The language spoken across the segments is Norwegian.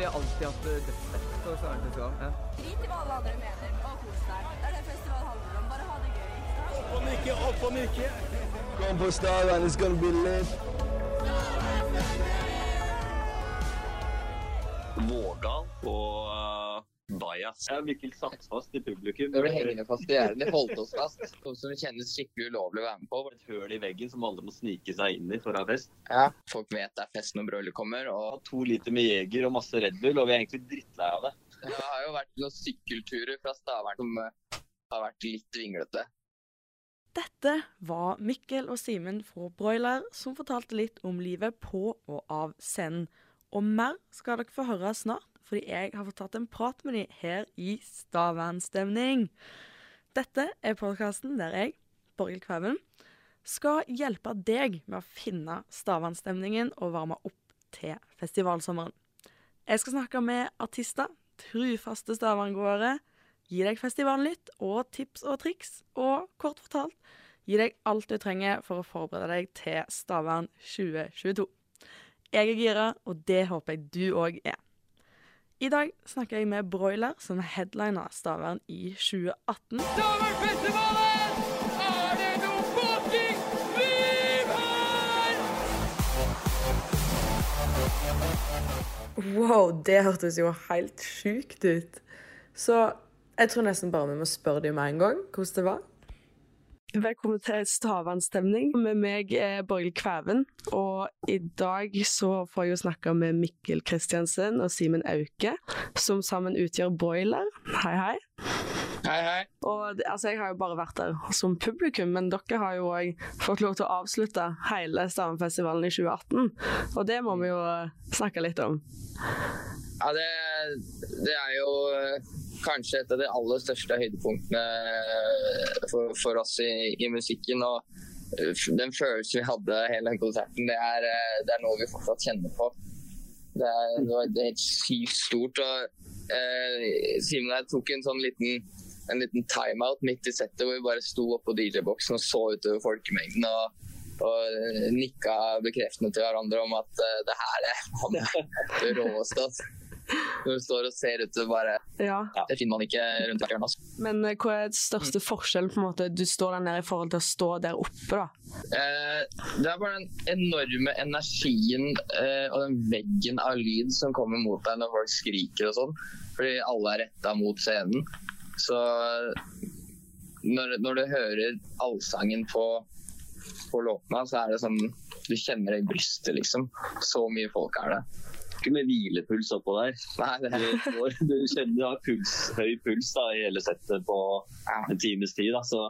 vi alltid hatt dødsfest på Stavanger festival. Ja. Drit i hva alle andre mener, og kos deg. Det er det festival handler om. Bare ha det gøy. Opp og nikke, opp og nikke. Kom på Stavern, it's gonna be lit. Vårdal og Bajas. Jeg har virkelig satt fast i publikum. Vi ble hengende fast i gjerdet. De holdt oss fast. Noe som kjennes skikkelig ulovlig å være med på. Et høl i veggen som alle må snike seg inn i for å ha fest. Ja. Folk vet det er fest når brølet kommer. Og To liter med Jeger og masse Red Bull, og vi er egentlig drittlei av det. det har jo vært noen sykkelturer fra Stavern som eh, har vært litt vinglete. Dette var Mikkel og Simen fra Broiler som fortalte litt om livet på og av scenen. Og mer skal dere få høre snart, fordi jeg har fått tatt en prat med dem her i Stavernstemning. Dette er podkasten der jeg, Borghild Kvæven, skal hjelpe deg med å finne Stavernstemningen og varme opp til festivalsommeren. Jeg skal snakke med artister, trufaste stavangåere, gi deg festivalnytt og tips og triks, og kort fortalt gi deg alt du trenger for å forberede deg til Stavern 2022. Jeg er gira, og det håper jeg du òg er. I dag snakker jeg med Broiler, som headlina Stavern i 2018. Stavernfestivalen! Er det noe fuckings liv her? Wow, det hørtes jo helt sjukt ut. Så jeg tror nesten bare vi må spørre dem med en gang hvordan det var. Velkommen til Stavandstemning. Med meg er Borghild Kvæven, og i dag så får jeg jo snakke med Mikkel Kristiansen og Simen Auke, som sammen utgjør Boiler. Hei, hei. Hei, hei. Og altså, jeg har jo bare vært der som publikum, men dere har jo òg fått lov til å avslutte hele Stavanfestivalen i 2018. Og det må vi jo snakke litt om. Ja, det, det er jo eh, kanskje et av de aller største høydepunktene eh, for, for oss i, i musikken. Og eh, den følelsen vi hadde hele den konserten, det er, eh, det er noe vi fortsatt kjenner på. Det, er, det var helt sykt stort. og eh, Simen og jeg tok en sånn liten en liten timeout midt i settet hvor vi bare sto oppå DJ-boksen og så utover folkemengden. og og nikka bekreftende til hverandre om at uh, det her er det råeste. Altså. Når du står og ser ut, bare Ja, Det finner man ikke rundt hvert hjørne. Altså. Men eh, hva er den største forskjellen på en måte du står der nede i forhold til å stå der oppe, da? Eh, det er bare den enorme energien eh, og den veggen av lyd som kommer mot deg når folk skriker og sånn. Fordi alle er retta mot scenen. Så når, når du hører allsangen på, på låtene, så er det sånn Du kjenner det i brystet, liksom. Så mye folk er det. Ikke med hvilepuls oppå der. Nei, det Du, du kjenner du har puls, høy puls da, i hele settet på en times tid. Da. Så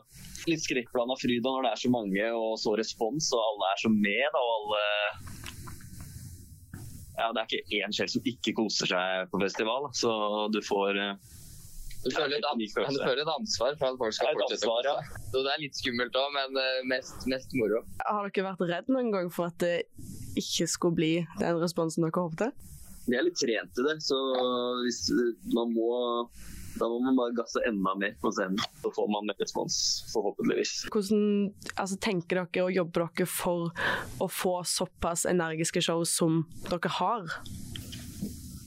litt skrekkblanda fryd når det er så mange og så respons, og alle er så med. Da, og alle ja, Det er ikke én sjel som ikke koser seg på festival. da. Så du får eh, Du føler, et, unik du føler et ansvar for at folk skal fortsette å ansvar, kose seg. Så det er litt skummelt òg, men eh, mest, mest moro. Har dere vært redd noen gang for at det ikke skulle bli den responsen dere håpte? Vi er litt trent til det, så hvis man må da må man bare gasse enda mer på scenen. Så får man mer respons, forhåpentligvis. Hvordan altså, tenker dere og jobber dere for å få såpass energiske show som dere har?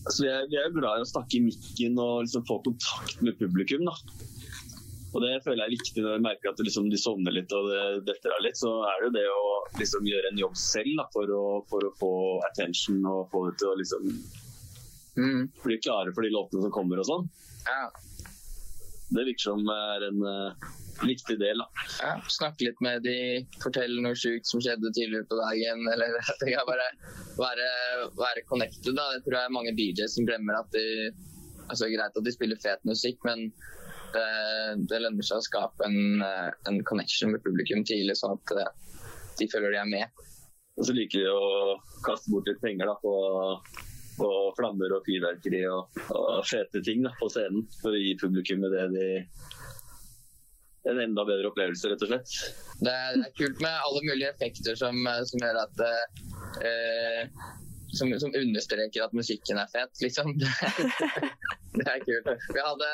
Altså, vi, er, vi er glad i å snakke i mikken og liksom få kontakt med publikum. Da. Og Det føler jeg er viktig når jeg merker at liksom, de sovner litt og det detter av litt. Så er det jo det å liksom, gjøre en jobb selv da, for, å, for å få attention og få det til å liksom, Mm. bli klare for de låtene som kommer og sånn. Ja. Det virker som er en uh, viktig del. Da. Ja, snakke litt med de, fortelle noe sjukt som skjedde tidligere på dagen. Eller jeg bare være, være connected. Da. Det tror jeg er mange DJs som glemmer at de altså Greit at de spiller fet musikk, men det, det lønner seg å skape en, eh, en connection med publikum tidlig, sånn at eh, de føler de er med. Og så liker de å kaste bort litt penger da, på, på flammer og fyrverkeri og, og fete ting da, på scenen. For å gi publikummet det de en enda bedre opplevelse, rett og slett. Det er, det er kult med alle mulige effekter som, eh, som gjør at eh, som, som understreker at musikken er fet, liksom. Det er kult. Vi hadde,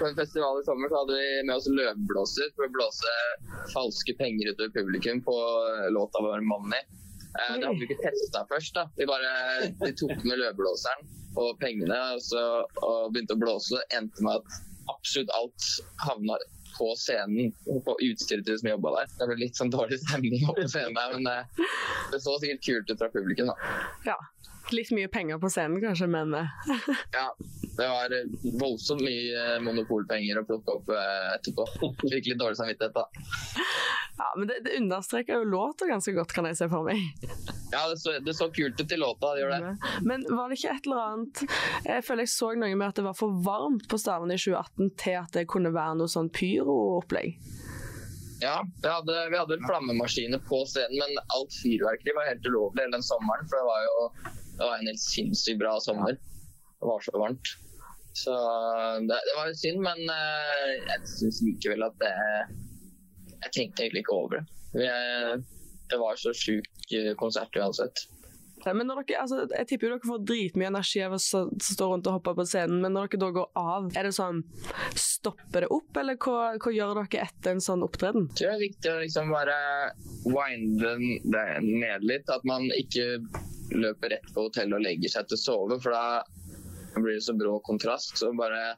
på en festival i sommer så hadde vi med oss løvblåser for å blåse falske penger ut over publikum på låta vår 'Money'. Eh, det hadde vi ikke testa først. da. Vi bare vi tok med løvblåseren og pengene og, så, og begynte å blåse, Det endte med at absolutt alt havna på scenen på utstyret til de som jobba der. Det ble litt sånn dårlig stemning oppe på scenen men eh, det så sikkert kult ut fra publikum. da. Ja. Litt mye penger på scenen, kanskje, men eh, Ja, det var eh, voldsomt mye eh, monopolpenger å plukke opp etterpå. Litt dårlig samvittighet da. ja, men det, det understreker jo låta ganske godt, kan jeg se for meg. Ja, det så, det så kult ut i låta, det gjør det. Men var det ikke et eller annet Jeg føler jeg så noe med at det var for varmt på Stavern i 2018 til at det kunne være noe sånn pyroopplegg. Ja, vi hadde, vi hadde flammemaskiner på scenen, men alt fyrverkeri var helt ulovlig hele den sommeren. For det var jo det var en helt sinnssykt bra sommer. Det var så varmt. Så det, det var jo synd, men uh, jeg syns likevel at det Jeg tenkte egentlig ikke over det. Vi, det var så sjuk eh, konsert uansett. Men når dere, altså, jeg tipper jo dere får dritmye energi av å stå rundt og hoppe på scenen, men når dere da går av, er det sånn Stopper det opp, eller hva, hva gjør dere etter en sånn opptreden? Jeg tror det er viktig å liksom bare winde det ned litt. At man ikke løper rett på hotellet og legger seg til å sove, for da blir det så brå kontrast. Så bare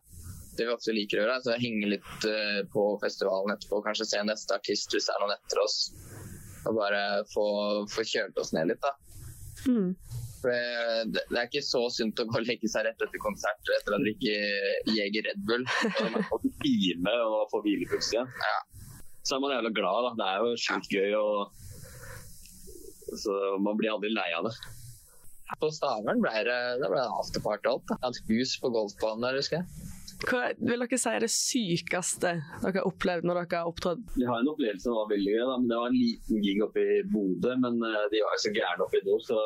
det vi ofte liker å gjøre, er å henge litt eh, på festivalen etterpå. Kanskje se neste artist hvis det er noen etter oss. Og bare få, få kjølt oss ned litt, da. Mm. For det, det er ikke så sunt å gå og legge seg rett etter konsert etter å drikke Jeger Red Bull. Og hvile og få hvilepuls igjen. Så er man jævla glad, da. Det er jo sjukt gøy. og så Man blir aldri lei av det. På Stavern ble det, det ble afterparty alt. Et hus på golfbanen der, husker jeg. Hva vil dere si er det sykeste dere har opplevd når dere har opptrådt? Vi har en opplevelse som var veldig gøy. Da. men Det var en liten gig oppe i Bodø, men eh, de var jo så gærne oppe i nord, så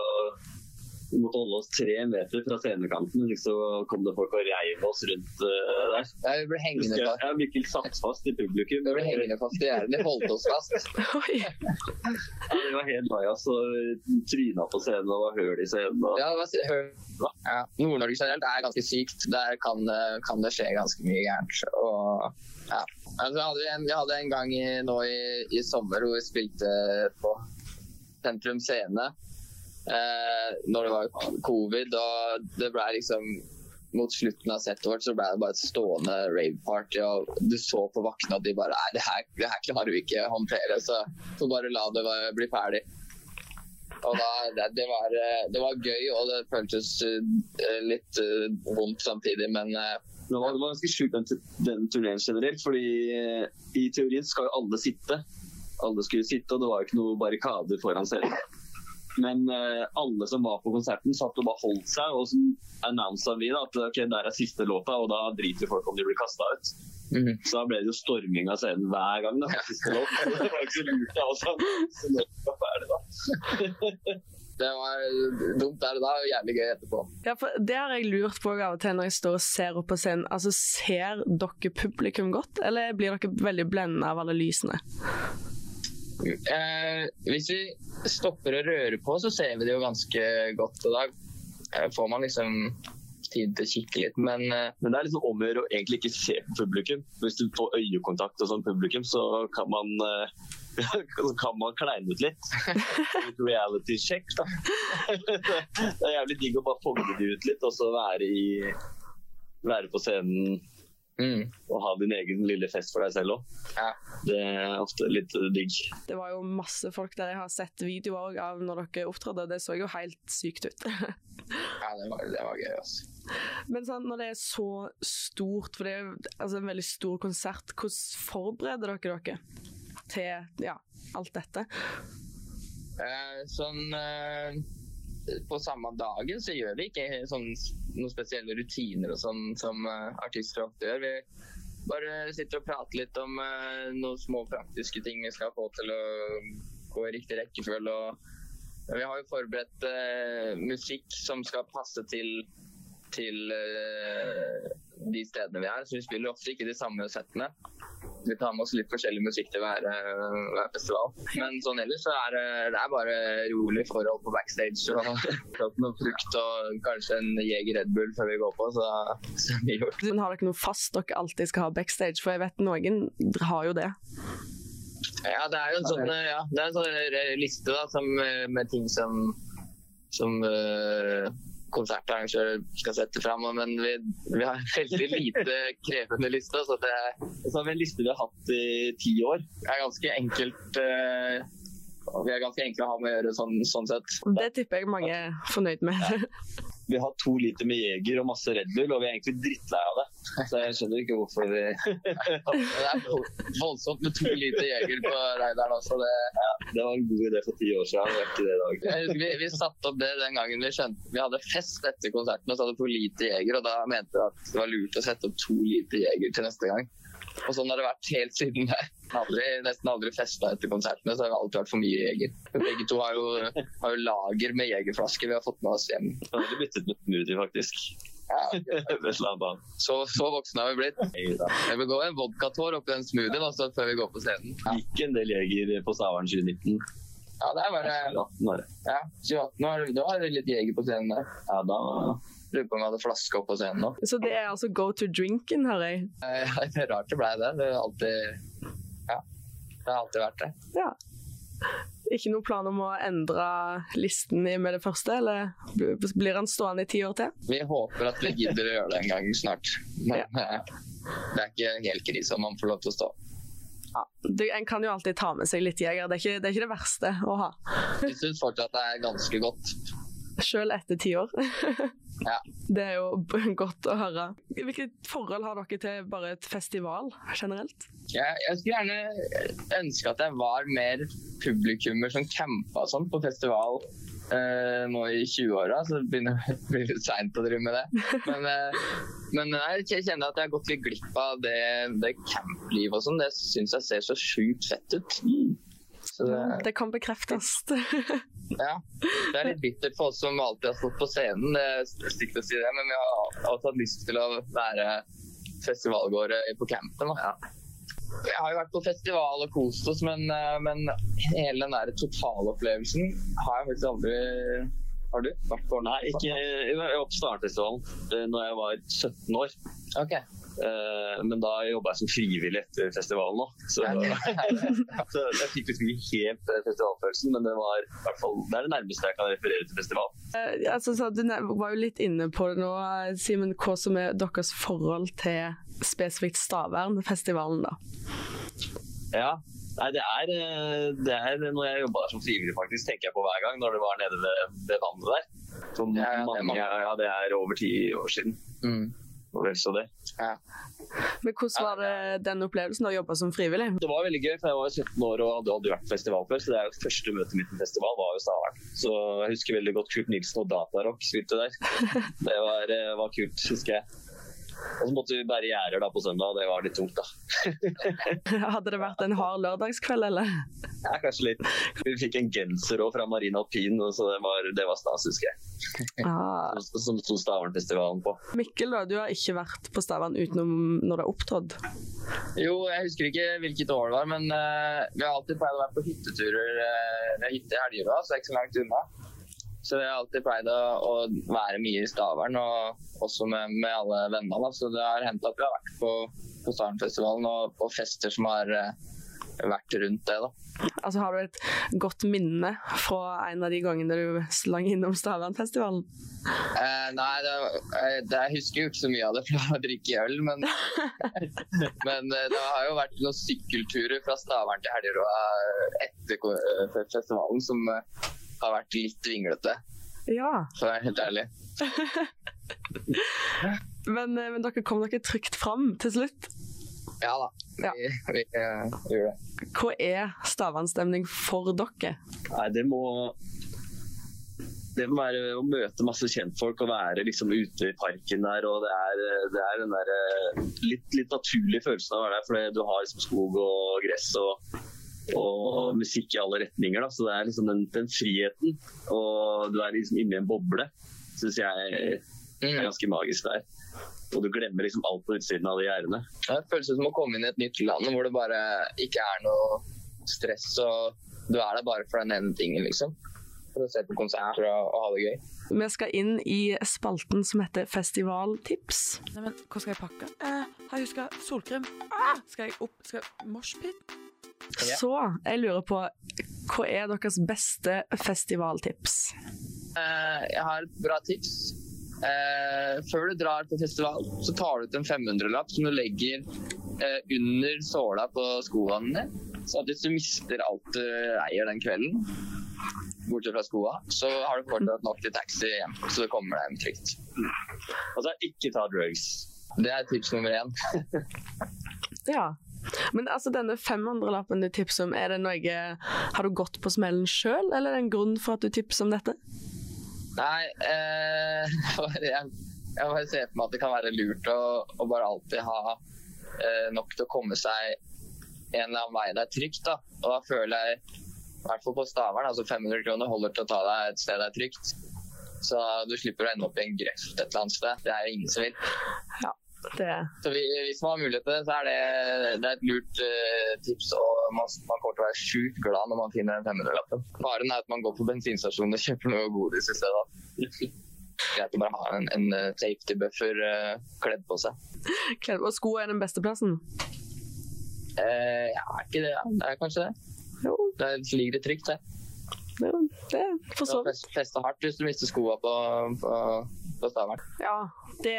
vi måtte holde oss tre meter fra scenekanten. Hvis så kom det folk og reiv oss rundt eh, der. Ja, vi ble hengende Husker fast. ja, Mikkel satt fast i publikum. Vi ble hengende fast i gjerdet. De holdt oss fast. Oi! Ja, de var helt bajas og tryna på scenen og var høl i scenen. Og... Ja, det var, hør, ja. Nord-Norge generelt er ganske sykt. Der kan, det- kan det skje ganske mye gærent. Og, ja. altså, vi, hadde en, vi hadde en gang i, nå i, i sommer hvor vi spilte på Sentrum Scene. Eh, når det var covid, og det ble liksom mot slutten av settet vårt så ble det bare et stående rave-party. og Du så på vaktene at de bare Nei, det her, det her klarer vi ikke å håndtere, så får bare la det bli ferdig. Og da, det, det, var, eh, det var gøy, og det føltes eh, litt eh, vondt samtidig, men Det var, det var ganske sjukt den, den turneen generelt, fordi i teorien skal jo alle sitte. Alle skulle sitte, og det var jo ikke noe barrikader foran scenen. Men uh, alle som var på konserten, satt og bare holdt seg. Og så annonsa vi da, at ok, der er siste låta, og da driter folk om de blir kasta ut. Mhm. Så da ble det jo storming av scenen hver gang. da, siste låt. Det var ikke så lurt, det også. Så låten var ferdig, da. det var dumt der og da, og jævlig gøy etterpå. Ja, for Det har jeg lurt på av og til når jeg står og ser opp på scenen. Altså, Ser dere publikum godt, eller blir dere veldig blenda av alle lysene? Eh, hvis vi stopper å røre på, så ser vi det jo ganske godt. Og da eh, får man liksom tid til å kikke litt. Men eh, Men det er liksom om å gjøre å egentlig ikke se på publikum. Hvis du får øyekontakt og sånn publikum, så kan man eh, så kan man kleine ut litt. Litt reality check, da. Det er jævlig digg å bare fogne det ut litt, og så være, i, være på scenen mm, og ha din egen lille fest for deg selv òg. Ja. Det er ofte litt digg. Det var jo masse folk der jeg har sett videoer av når dere opptrådte, og det så jo helt sykt ut. ja, det var, det var gøy, altså. Men sånn, når det er så stort, for det er altså, en veldig stor konsert, hvordan forbereder dere dere til ja, alt dette? Eh, sånn eh, På samme dagen så gjør vi ikke sånn, noen spesielle rutiner og sånn som uh, artister ofte gjør. Vi bare sitter og prater litt om uh, noen små praktiske ting vi skal få til å gå i riktig rekkefølge. Og vi har jo forberedt uh, musikk som skal passe til, til de stedene vi er, så vi spiller ofte ikke de samme settene. Vi tar med oss litt forskjellig musikk til hver, eh, hver festival. Men sånn ellers så er det, er bare rolig forhold på backstage. og noe frukt og kanskje en Jeger Red Bull før vi går på, så, så mye gjort. Men Har dere noe fast dere alltid skal ha backstage? For jeg vet noen har jo det. Ja, det er jo en sånn, ja, det er en sånn liste da, som, eh, med ting som, som eh, konsertarrangør skal sette fram, men vi, vi har en veldig lite krevende liste. Så det er så har vi en liste vi har hatt i ti år. Det er ganske enkelt Uh, Vi er ganske enkle å ha med å gjøre sånn, sånn sett. Det tipper jeg mange er fornøyd med. Vi har to liter med Jeger og masse Red Bull, og vi er egentlig drittlei av det. Så jeg skjønner ikke hvorfor vi Det er voldsomt med to liter Jeger på Reidaren også. Det, Det var en god idé for ti år siden, det er ikke det i dag. vi, vi satte opp det den gangen vi skjønte Vi hadde fest etter konserten og så hadde for lite Jeger, og da mente vi at det var lurt å sette opp to liter Jeger til neste gang. Og sånn har det vært helt siden det. Aldri, nesten aldri festa etter konsertene, så har det alltid vært for mye Jeger. Begge to har jo, har jo lager med Jegerflasker vi har fått med oss hjem. Da har vi byttet med smoothie, faktisk. Ja, så, så voksne har vi blitt. Jeg vil gå en vodkatår oppi den smoothien også, før vi går på scenen. Gikk en del Jeger på Stavern 2019. Ja, det er bare 2018 var det. ja, 2018 var det var litt Jeger på scenen der. Ja, da Lurer på om jeg hadde flaske opp på scenen nå. Så det er altså go to drinken, hører jeg. Ja, Det er rart det ble det. Det har alltid Ja, det har alltid vært det. Ja. Ikke noe plan om å endre listen med det første, eller blir han stående i ti år til? Vi håper at vi gidder å gjøre det en gang snart. Men ja. det er ikke helt krise om han får lov til å stå. Ja. du, en kan jo alltid ta med seg litt jeger, det er ikke det, er ikke det verste å ha. Jeg syns fortsatt det er ganske godt. Selv etter ti år. Ja. Det er jo godt å høre. Hvilket forhold har dere til bare et festival generelt? Jeg, jeg skulle gjerne ønske at jeg var mer publikummer som campa sånn på festival eh, nå i 20-åra, så det begynner det bli litt seint å drive med det. Men, eh, men jeg kjenner at jeg har gått litt glipp av det, det camplivet og sånn. Det syns jeg ser så sjukt fett ut. Så det, Det kan bekreftes. ja, det er litt bittert for oss som alltid har stått på scenen, det er stygt å si det, men vi har også hatt lyst til å være festivalgåere på campen. Da. Jeg har jo vært på festival og kost oss, men, eh, men hele den der totalopplevelsen har jeg faktisk aldri Har du vært på? Nei, ikke på Starenfestivalen da jeg var 17 år. Ok. Eh, Men da jobba jeg som frivillig etter festivalen òg. Så, så jeg fikk liksom ikke helt eh, festivalfølelsen, men det var i hvert fall det er det nærmeste jeg kan referere til festival. Eh, altså, så du var jo litt inne på det nå, eh, Simen. Hva som er deres forhold til spesifikt Stavernfestivalen, da? Ja. Nei, det er, det er når jeg jobba der som frivillig, faktisk, tenker jeg på hver gang når det var nede ved, ved vannet der. Som Ja, ja, det mange, mange. ja, det er over ti år siden. Mm. Og vel så det. Men hvordan var det den opplevelsen å jobbe som frivillig? Det var veldig gøy, for jeg var 17 år og hadde aldri vært på festival før. Så det er jo første møtet mitt med festival var jo Stavern. Så jeg husker veldig godt Kurt Nilsen og Datarock spilte der. Det var, eh, var kult, husker jeg. Og så måtte vi bære gjerder på søndag, og det var litt tungt, da. Hadde det vært en hard lørdagskveld, eller? Ja, kanskje litt. Vi fikk en genser òg fra Marina Alpin, og så det var, det var stas, husker jeg. Ah. Som- sto Stavernfestivalen på. Mikkel, da, du har ikke vært på Stavern utenom når det har opptrådt? Jo, jeg husker ikke hvilket år det var, men uh, vi har alltid pleid å være på hytteturer. Uh, hytte i Helgerøa, så det er ikke så langt unna. Så vi har alltid pleid å, å være mye i Stavern, og også med, med alle vennene. Da. Så det har hendt at vi har vært på, på Stavernfestivalen og på fester som har eh, vært rundt det. da. Altså, Har du et godt minne fra en av de gangene du slang innom Stavernfestivalen? Eh, nei, det, eh, det, jeg husker jo ikke så mye av det for å drikke øl, men, men eh, det har jo vært noen sykkelturer fra Stavern til Helgerøa etter festivalen som har vært litt vinglete, Ja. for å være helt ærlig. Men, eh, men dere kom dere trygt fram til slutt. Ja da, vi, Ja. vi, uh, gjorde det. Hva er Stavern-stemning for dere? Nei, det må det må være å møte masse kjentfolk og være liksom ute i parken der. og Det er, det er den der eh, litt, litt naturlige følelsen av å være der. For du har liksom skog og gress og, og musikk i alle retninger. Da. Så det er liksom den, den friheten. Og du er liksom inne i en boble. Syns jeg er Mm. ganske magisk der. Og du glemmer liksom alt på utsiden av de gjerdene. Det føles som å komme inn i et nytt land hvor det bare ikke er noe stress. og Du er der bare for den ene tingen, liksom. For å se på konserter og, og ha det gøy. Vi skal inn i spalten som heter Festivaltips. Neimen, hva skal jeg pakke? Eh, har jeg huska solkrem? Ah, skal jeg opp Skal jeg Moshpit? Så jeg lurer på hva er deres beste festivaltips? Uh, jeg har et bra tips. Uh, før du drar på festival, så tar du ut en 500-lapp som du legger uh, under såla på skoene dine. Så at hvis du mister alt du eier den kvelden, bortsett fra skoa, så har du fortsatt nok til taxi hjem, så du kommer deg hjem trygt. Og så ikke ta drugs. Det er tips nummer én. Ja. Men altså, denne 500-lappen du tipser om, er det noe Har du gått på smellen sjøl, eller er det en grunn for at du tipser om dette? Nei, eh, jeg, jeg bare ser for meg at det kan være lurt å, å bare alltid ha eh, nok til å komme seg en eller annen vei det er trygt. da. Og da føler jeg, i hvert fall på Stavern, altså 500 kroner holder til å ta deg et sted det er trygt. Så du slipper å ende opp i en grøft et eller annet sted. Det er jo ingen som vil. Ja, det Så vi, hvis man har mulighet til det, så er det, det er et lurt uh, tips. Og man, man kommer til å være sjukt glad når man finner den 500-lappen. Faren er at man går på bensinstasjonen og kjøper noe godis i stedet. Greit å bare ha en, en eh, safety buffer uh, kledd på seg. Kledd- på sko er den beste plassen? Uh, ja, ikke det? Det er kanskje det. Jo, Det ligger det trygt, det. jo det for så vidt. fest, feste hardt hvis du mister skoa på, på, på Stavern. Ja, det,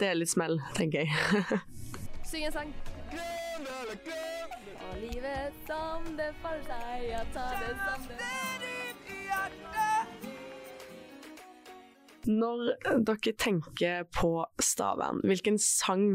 det er litt smell, tenker jeg. Syng en sang. Og livet som det faller seg, jeg tar det som det Når dere tenker på Stavern, hvilken sang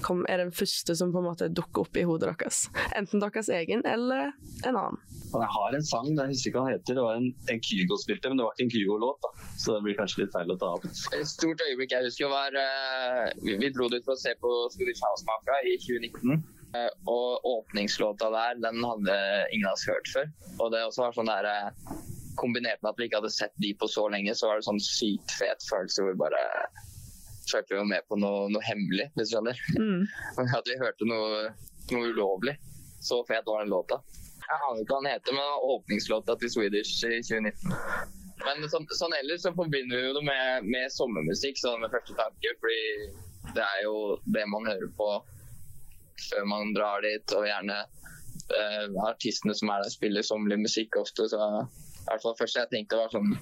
kom, er den første som på en måte dukker opp i hodet deres? Enten deres egen eller en annen. Jeg har en sang, jeg husker ikke hva den heter. Det var en, en Kygo spilte, men det var ikke en Kygo-låt. Så det blir kanskje litt feil å ta opp. Et stort øyeblikk jeg husker var uh, Vi, vi dro dit for å se på Swedish House Mafia i 2019. Uh, og åpningslåta der, den hadde ingen av oss hørt før. Og det også var sånn der eh, Kombinert med at vi ikke hadde sett de på så lenge, så var det sånn sykt fet følelse hvor vi bare følte vi var med på noe, noe hemmelig, hvis du skjønner. Mm. At vi hørte noe, noe ulovlig. Så fet var den låta. Jeg aner ikke hva den heter, men åpningslåta til Swedish i 2019. Men sånn, sånn ellers så forbinder vi jo det med, med sommermusikk, sånn med første tanke. Fordi det er jo det man hører på før man drar dit, og gjerne eh, artistene som er der, spiller sommerlig musikk ofte. Så i hvert fall første jeg tenkte var sånn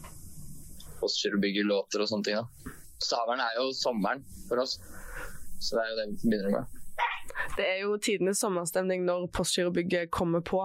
poster og bygge låter og sånne ting. da. Stavern er jo sommeren for oss, så det er jo det vi begynner med. Det er jo tidenes sommerstemning når Postgirobygget kommer på.